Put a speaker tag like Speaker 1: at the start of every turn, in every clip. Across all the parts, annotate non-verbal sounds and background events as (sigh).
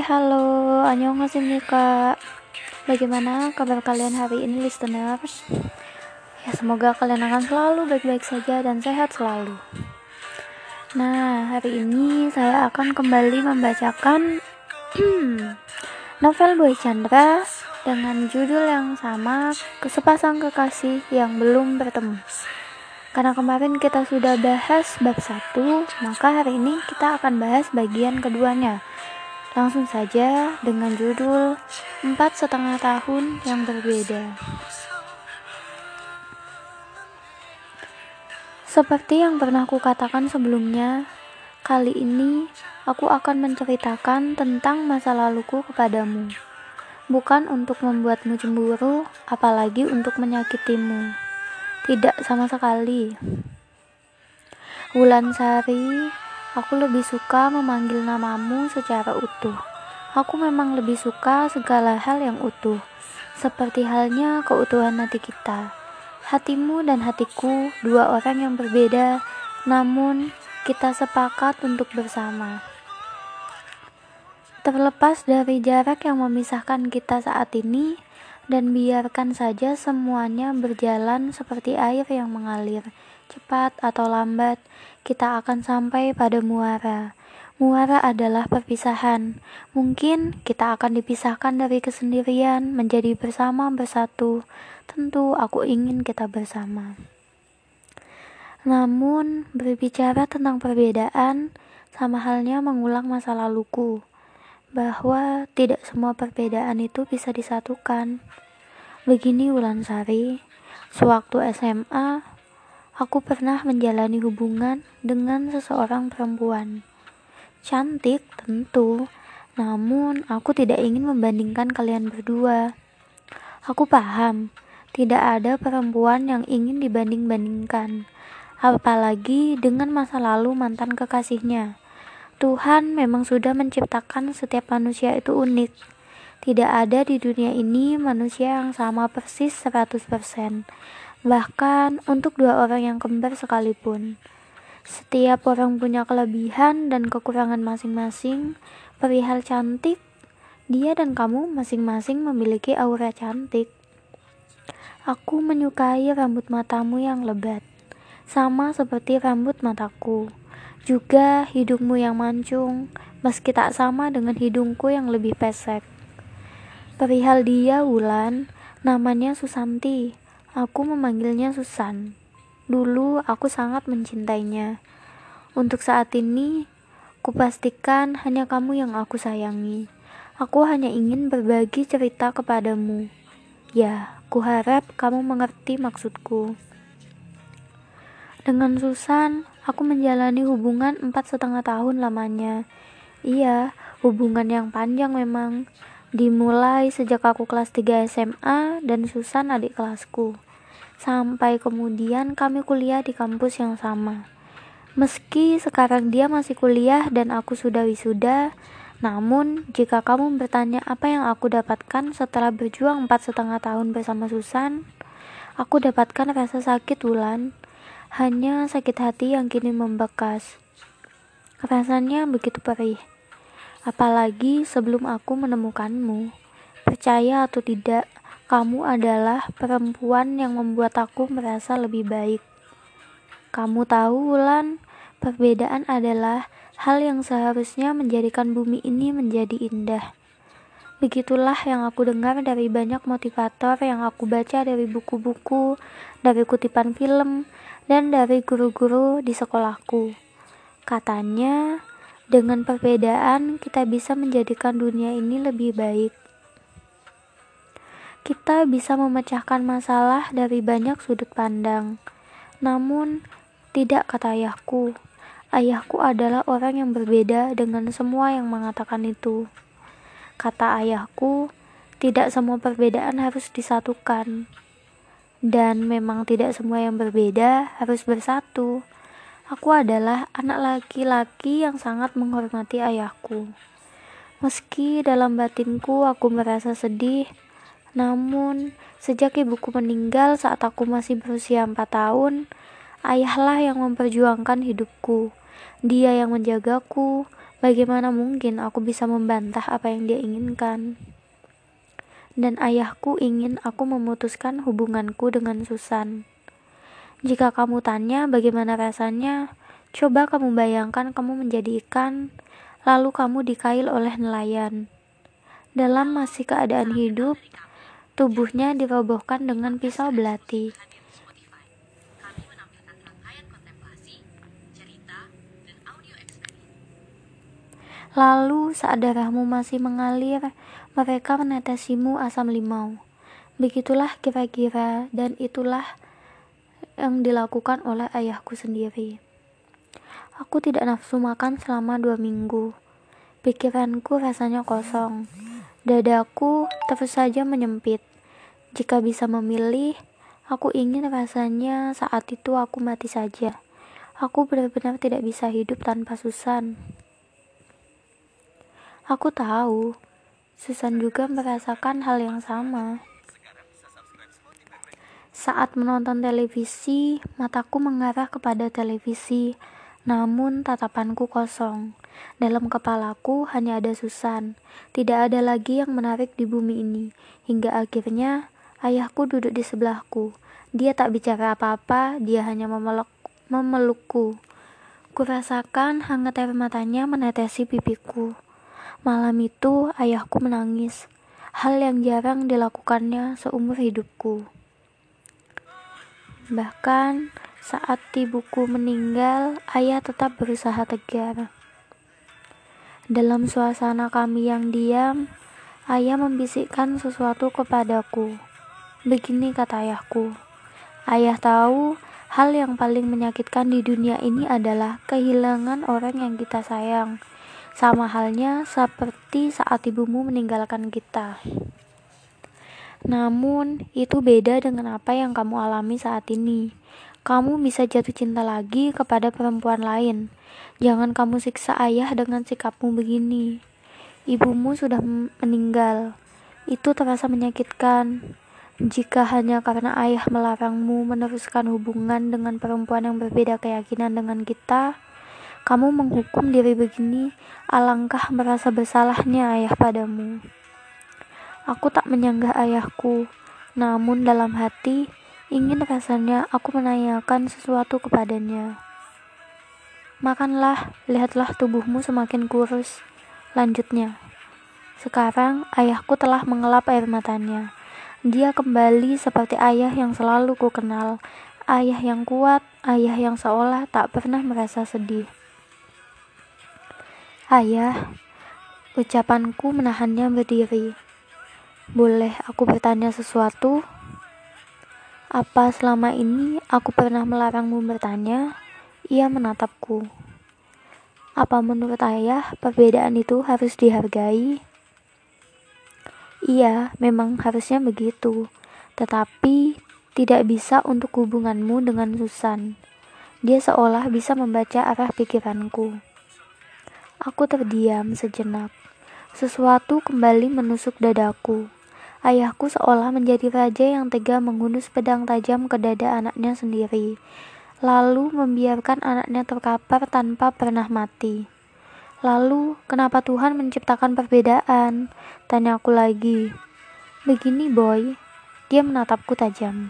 Speaker 1: Hai, halo, annyeonghaseyo Bagaimana kabar kalian hari ini listeners? Ya semoga kalian akan selalu baik-baik saja dan sehat selalu Nah, hari ini saya akan kembali membacakan (clears throat) novel Boy Chandra dengan judul yang sama Kesepasang Kekasih yang Belum Bertemu karena kemarin kita sudah bahas bab 1, maka hari ini kita akan bahas bagian keduanya. Langsung saja dengan judul Empat Setengah Tahun Yang Berbeda. Seperti yang pernah aku katakan sebelumnya, kali ini aku akan menceritakan tentang masa laluku kepadamu. Bukan untuk membuatmu cemburu, apalagi untuk menyakitimu. Tidak sama sekali. Wulan Sari, aku lebih suka memanggil namamu secara utuh. Aku memang lebih suka segala hal yang utuh, seperti halnya keutuhan hati kita. Hatimu dan hatiku, dua orang yang berbeda, namun kita sepakat untuk bersama. Terlepas dari jarak yang memisahkan kita saat ini, dan biarkan saja semuanya berjalan seperti air yang mengalir. Cepat atau lambat, kita akan sampai pada muara. Muara adalah perpisahan. Mungkin kita akan dipisahkan dari kesendirian menjadi bersama bersatu. Tentu aku ingin kita bersama. Namun, berbicara tentang perbedaan sama halnya mengulang masa laluku bahwa tidak semua perbedaan itu bisa disatukan. Begini Sari, sewaktu SMA, aku pernah menjalani hubungan dengan seseorang perempuan. Cantik tentu, namun aku tidak ingin membandingkan kalian berdua. Aku paham, tidak ada perempuan yang ingin dibanding-bandingkan, apalagi dengan masa lalu mantan kekasihnya. Tuhan memang sudah menciptakan setiap manusia itu unik. Tidak ada di dunia ini manusia yang sama persis 100%. Bahkan untuk dua orang yang kembar sekalipun. Setiap orang punya kelebihan dan kekurangan masing-masing. Perihal cantik, dia dan kamu masing-masing memiliki aura cantik. Aku menyukai rambut matamu yang lebat, sama seperti rambut mataku. Juga hidungmu yang mancung, meski tak sama dengan hidungku yang lebih pesek. Perihal dia, Wulan, namanya Susanti. Aku memanggilnya Susan. Dulu aku sangat mencintainya. Untuk saat ini, kupastikan hanya kamu yang aku sayangi. Aku hanya ingin berbagi cerita kepadamu. Ya, kuharap kamu mengerti maksudku. Dengan Susan, Aku menjalani hubungan empat setengah tahun lamanya. Iya, hubungan yang panjang memang. Dimulai sejak aku kelas 3 SMA dan Susan adik kelasku. Sampai kemudian kami kuliah di kampus yang sama. Meski sekarang dia masih kuliah dan aku sudah wisuda, namun jika kamu bertanya apa yang aku dapatkan setelah berjuang empat setengah tahun bersama Susan, aku dapatkan rasa sakit bulan hanya sakit hati yang kini membekas. Rasanya begitu perih. Apalagi sebelum aku menemukanmu. Percaya atau tidak, kamu adalah perempuan yang membuat aku merasa lebih baik. Kamu tahu, Wulan, perbedaan adalah hal yang seharusnya menjadikan bumi ini menjadi indah. Begitulah yang aku dengar dari banyak motivator yang aku baca dari buku-buku, dari kutipan film, dan dari guru-guru di sekolahku. Katanya, dengan perbedaan kita bisa menjadikan dunia ini lebih baik. Kita bisa memecahkan masalah dari banyak sudut pandang. Namun, tidak kata ayahku. Ayahku adalah orang yang berbeda dengan semua yang mengatakan itu. Kata ayahku, tidak semua perbedaan harus disatukan dan memang tidak semua yang berbeda harus bersatu. Aku adalah anak laki-laki yang sangat menghormati ayahku. Meski dalam batinku aku merasa sedih, namun sejak ibuku meninggal saat aku masih berusia 4 tahun, ayahlah yang memperjuangkan hidupku. Dia yang menjagaku. Bagaimana mungkin aku bisa membantah apa yang dia inginkan? Dan ayahku ingin aku memutuskan hubunganku dengan Susan. Jika kamu tanya bagaimana rasanya, coba kamu bayangkan kamu menjadi ikan, lalu kamu dikail oleh nelayan. Dalam masih keadaan hidup, tubuhnya dirobohkan dengan pisau belati. Lalu saat darahmu masih mengalir, mereka menetesimu asam limau. Begitulah kira-kira dan itulah yang dilakukan oleh ayahku sendiri. Aku tidak nafsu makan selama dua minggu. Pikiranku rasanya kosong. Dadaku terus saja menyempit. Jika bisa memilih, aku ingin rasanya saat itu aku mati saja. Aku benar-benar tidak bisa hidup tanpa Susan. Aku tahu, Susan juga merasakan hal yang sama. Saat menonton televisi, mataku mengarah kepada televisi, namun tatapanku kosong. Dalam kepalaku hanya ada Susan, tidak ada lagi yang menarik di bumi ini. Hingga akhirnya ayahku duduk di sebelahku. Dia tak bicara apa-apa, dia hanya memeluk, memelukku. Kurasakan hangat air matanya menetesi pipiku. Malam itu ayahku menangis, hal yang jarang dilakukannya seumur hidupku. Bahkan saat ibuku meninggal, ayah tetap berusaha tegar. Dalam suasana kami yang diam, ayah membisikkan sesuatu kepadaku. Begini kata ayahku, ayah tahu hal yang paling menyakitkan di dunia ini adalah kehilangan orang yang kita sayang sama halnya seperti saat ibumu meninggalkan kita. Namun, itu beda dengan apa yang kamu alami saat ini. Kamu bisa jatuh cinta lagi kepada perempuan lain. Jangan kamu siksa ayah dengan sikapmu begini. Ibumu sudah meninggal. Itu terasa menyakitkan. Jika hanya karena ayah melarangmu meneruskan hubungan dengan perempuan yang berbeda keyakinan dengan kita, kamu menghukum diri begini, alangkah merasa bersalahnya ayah padamu. Aku tak menyanggah ayahku, namun dalam hati ingin rasanya aku menanyakan sesuatu kepadanya. Makanlah, lihatlah tubuhmu semakin kurus. Lanjutnya, sekarang ayahku telah mengelap air matanya. Dia kembali seperti ayah yang selalu ku kenal, ayah yang kuat, ayah yang seolah tak pernah merasa sedih. Ayah, ucapanku menahannya berdiri. Boleh aku bertanya sesuatu? Apa selama ini aku pernah melarangmu bertanya? Ia menatapku. Apa menurut ayah perbedaan itu harus dihargai? Iya, memang harusnya begitu. Tetapi tidak bisa untuk hubunganmu dengan Susan. Dia seolah bisa membaca arah pikiranku. Aku terdiam sejenak. Sesuatu kembali menusuk dadaku. Ayahku seolah menjadi raja yang tega menghunus pedang tajam ke dada anaknya sendiri, lalu membiarkan anaknya terkapar tanpa pernah mati. Lalu, kenapa Tuhan menciptakan perbedaan? Tanya aku lagi. Begini, boy. Dia menatapku tajam.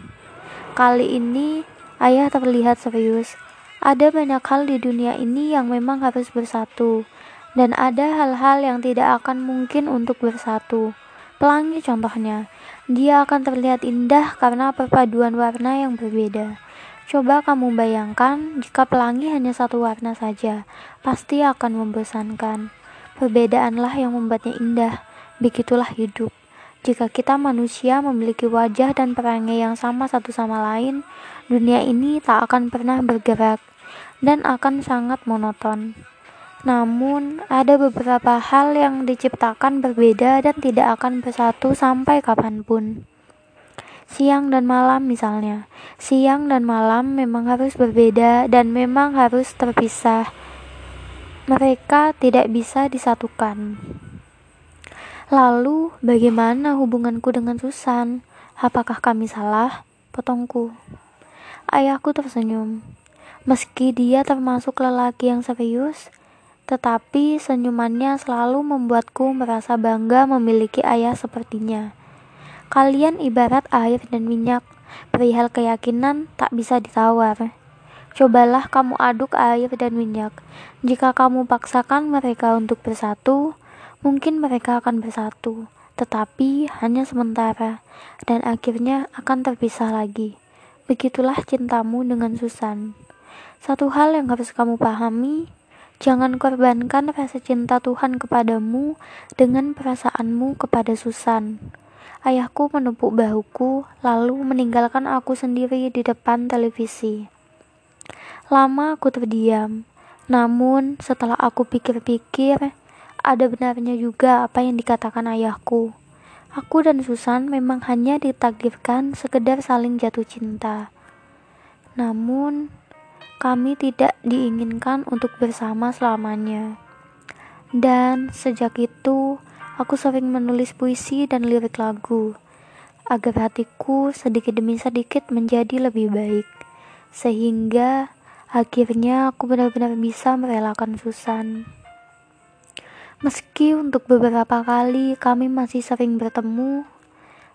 Speaker 1: Kali ini, ayah terlihat serius. Ada banyak hal di dunia ini yang memang harus bersatu dan ada hal-hal yang tidak akan mungkin untuk bersatu. Pelangi contohnya, dia akan terlihat indah karena perpaduan warna yang berbeda. Coba kamu bayangkan jika pelangi hanya satu warna saja, pasti akan membosankan. Perbedaanlah yang membuatnya indah, begitulah hidup. Jika kita manusia memiliki wajah dan perangai yang sama satu sama lain, dunia ini tak akan pernah bergerak dan akan sangat monoton. Namun, ada beberapa hal yang diciptakan berbeda dan tidak akan bersatu sampai kapan pun. Siang dan malam misalnya. Siang dan malam memang harus berbeda dan memang harus terpisah. Mereka tidak bisa disatukan. Lalu, bagaimana hubunganku dengan Susan? Apakah kami salah? Potongku. Ayahku tersenyum. Meski dia termasuk lelaki yang serius, tetapi senyumannya selalu membuatku merasa bangga memiliki ayah sepertinya. Kalian ibarat air dan minyak, perihal keyakinan tak bisa ditawar. Cobalah kamu aduk air dan minyak. Jika kamu paksakan mereka untuk bersatu, mungkin mereka akan bersatu, tetapi hanya sementara, dan akhirnya akan terpisah lagi. Begitulah cintamu dengan Susan. Satu hal yang harus kamu pahami, jangan korbankan rasa cinta Tuhan kepadamu dengan perasaanmu kepada Susan. Ayahku menepuk bahuku, lalu meninggalkan aku sendiri di depan televisi. Lama aku terdiam, namun setelah aku pikir-pikir, ada benarnya juga apa yang dikatakan ayahku. Aku dan Susan memang hanya ditakdirkan sekedar saling jatuh cinta. Namun, kami tidak diinginkan untuk bersama selamanya. Dan sejak itu, aku sering menulis puisi dan lirik lagu, agar hatiku sedikit demi sedikit menjadi lebih baik. Sehingga akhirnya aku benar-benar bisa merelakan Susan. Meski untuk beberapa kali kami masih sering bertemu,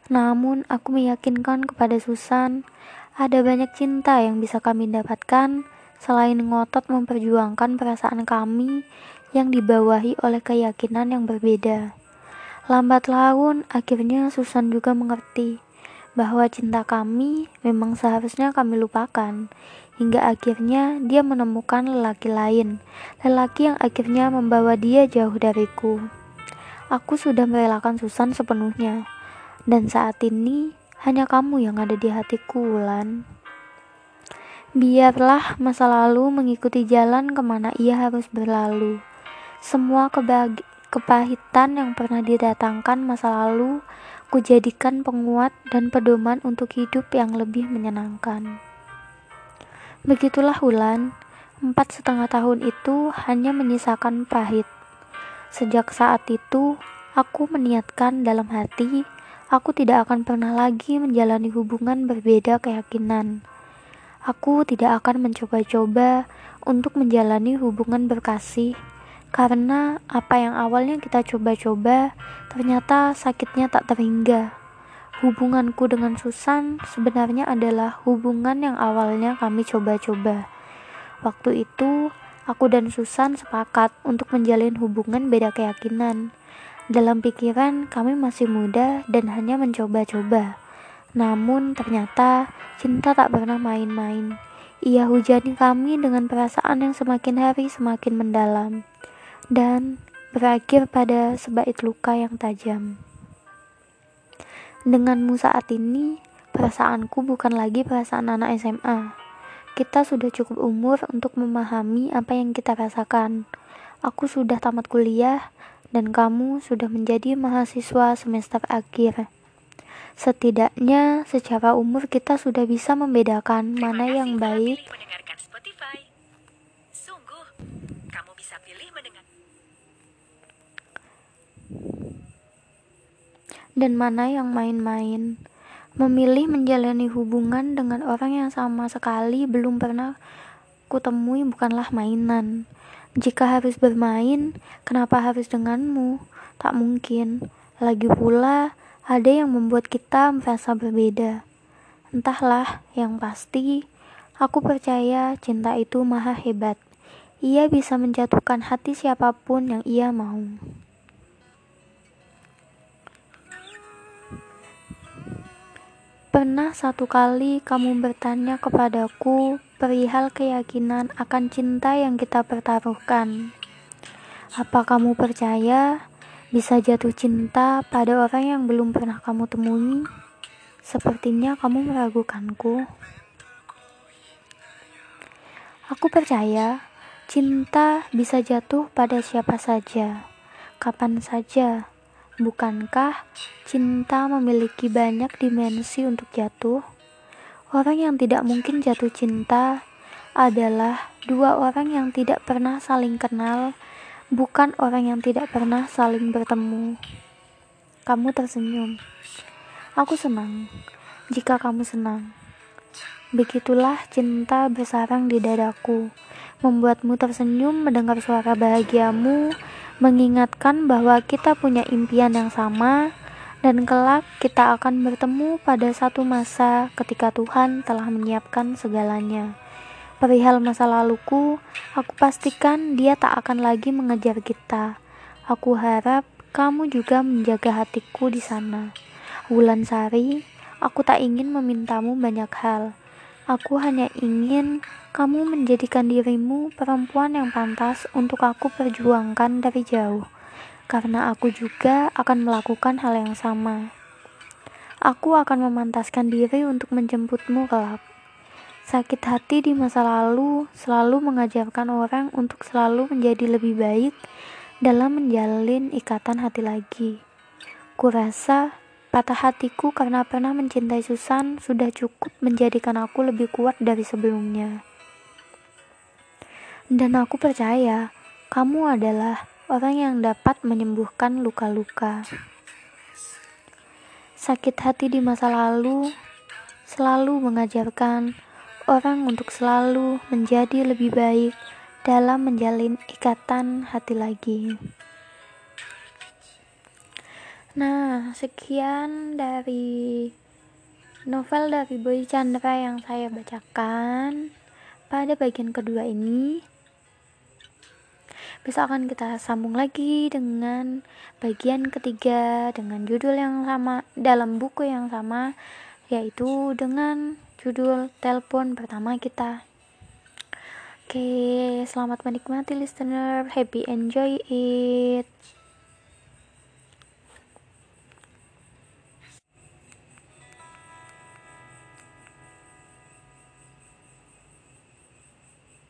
Speaker 1: namun aku meyakinkan kepada Susan ada banyak cinta yang bisa kami dapatkan selain ngotot memperjuangkan perasaan kami yang dibawahi oleh keyakinan yang berbeda. Lambat laun, akhirnya Susan juga mengerti bahwa cinta kami memang seharusnya kami lupakan, hingga akhirnya dia menemukan lelaki lain, lelaki yang akhirnya membawa dia jauh dariku. Aku sudah merelakan Susan sepenuhnya, dan saat ini hanya kamu yang ada di hatiku, Wulan. Biarlah masa lalu mengikuti jalan ke mana ia harus berlalu. Semua kepahitan yang pernah didatangkan masa lalu, kujadikan penguat dan pedoman untuk hidup yang lebih menyenangkan. Begitulah Hulan, empat setengah tahun itu hanya menyisakan pahit. Sejak saat itu, aku meniatkan dalam hati, aku tidak akan pernah lagi menjalani hubungan berbeda keyakinan Aku tidak akan mencoba-coba untuk menjalani hubungan berkasih karena apa yang awalnya kita coba-coba ternyata sakitnya tak terhingga. Hubunganku dengan Susan sebenarnya adalah hubungan yang awalnya kami coba-coba. Waktu itu, aku dan Susan sepakat untuk menjalin hubungan beda keyakinan. Dalam pikiran, kami masih muda dan hanya mencoba-coba. Namun ternyata cinta tak pernah main-main. Ia hujani kami dengan perasaan yang semakin hari semakin mendalam dan berakhir pada sebait luka yang tajam. Denganmu saat ini, perasaanku bukan lagi perasaan anak SMA. Kita sudah cukup umur untuk memahami apa yang kita rasakan. Aku sudah tamat kuliah, dan kamu sudah menjadi mahasiswa semester akhir. Setidaknya secara umur kita sudah bisa membedakan mana yang baik dan mana yang main-main. Memilih menjalani hubungan dengan orang yang sama sekali belum pernah kutemui bukanlah mainan. Jika harus bermain, kenapa harus denganmu? Tak mungkin. Lagi pula, ada yang membuat kita merasa berbeda. Entahlah, yang pasti, aku percaya cinta itu maha hebat. Ia bisa menjatuhkan hati siapa pun yang ia mau. Pernah satu kali kamu bertanya kepadaku perihal keyakinan akan cinta yang kita pertaruhkan. Apa kamu percaya bisa jatuh cinta pada orang yang belum pernah kamu temui. Sepertinya kamu meragukanku. Aku percaya cinta bisa jatuh pada siapa saja, kapan saja. Bukankah cinta memiliki banyak dimensi untuk jatuh? Orang yang tidak mungkin jatuh cinta adalah dua orang yang tidak pernah saling kenal bukan orang yang tidak pernah saling bertemu. Kamu tersenyum. Aku senang jika kamu senang. Begitulah cinta bersarang di dadaku, membuatmu tersenyum mendengar suara bahagiamu, mengingatkan bahwa kita punya impian yang sama, dan kelak kita akan bertemu pada satu masa ketika Tuhan telah menyiapkan segalanya. Perihal masa laluku, aku pastikan dia tak akan lagi mengejar kita. Aku harap kamu juga menjaga hatiku di sana. Wulan Sari, aku tak ingin memintamu banyak hal. Aku hanya ingin kamu menjadikan dirimu perempuan yang pantas untuk aku perjuangkan dari jauh. Karena aku juga akan melakukan hal yang sama. Aku akan memantaskan diri untuk menjemputmu kelak. Sakit hati di masa lalu selalu mengajarkan orang untuk selalu menjadi lebih baik dalam menjalin ikatan hati lagi. Kurasa patah hatiku karena pernah mencintai Susan sudah cukup menjadikan aku lebih kuat dari sebelumnya. Dan aku percaya kamu adalah orang yang dapat menyembuhkan luka-luka. Sakit hati di masa lalu selalu mengajarkan orang untuk selalu menjadi lebih baik dalam menjalin ikatan hati lagi. Nah, sekian dari novel dari Boy Chandra yang saya bacakan pada bagian kedua ini. Besok akan kita sambung lagi dengan bagian ketiga dengan judul yang sama dalam buku yang sama yaitu dengan judul telepon pertama kita. Oke, selamat menikmati listener. Happy enjoy it.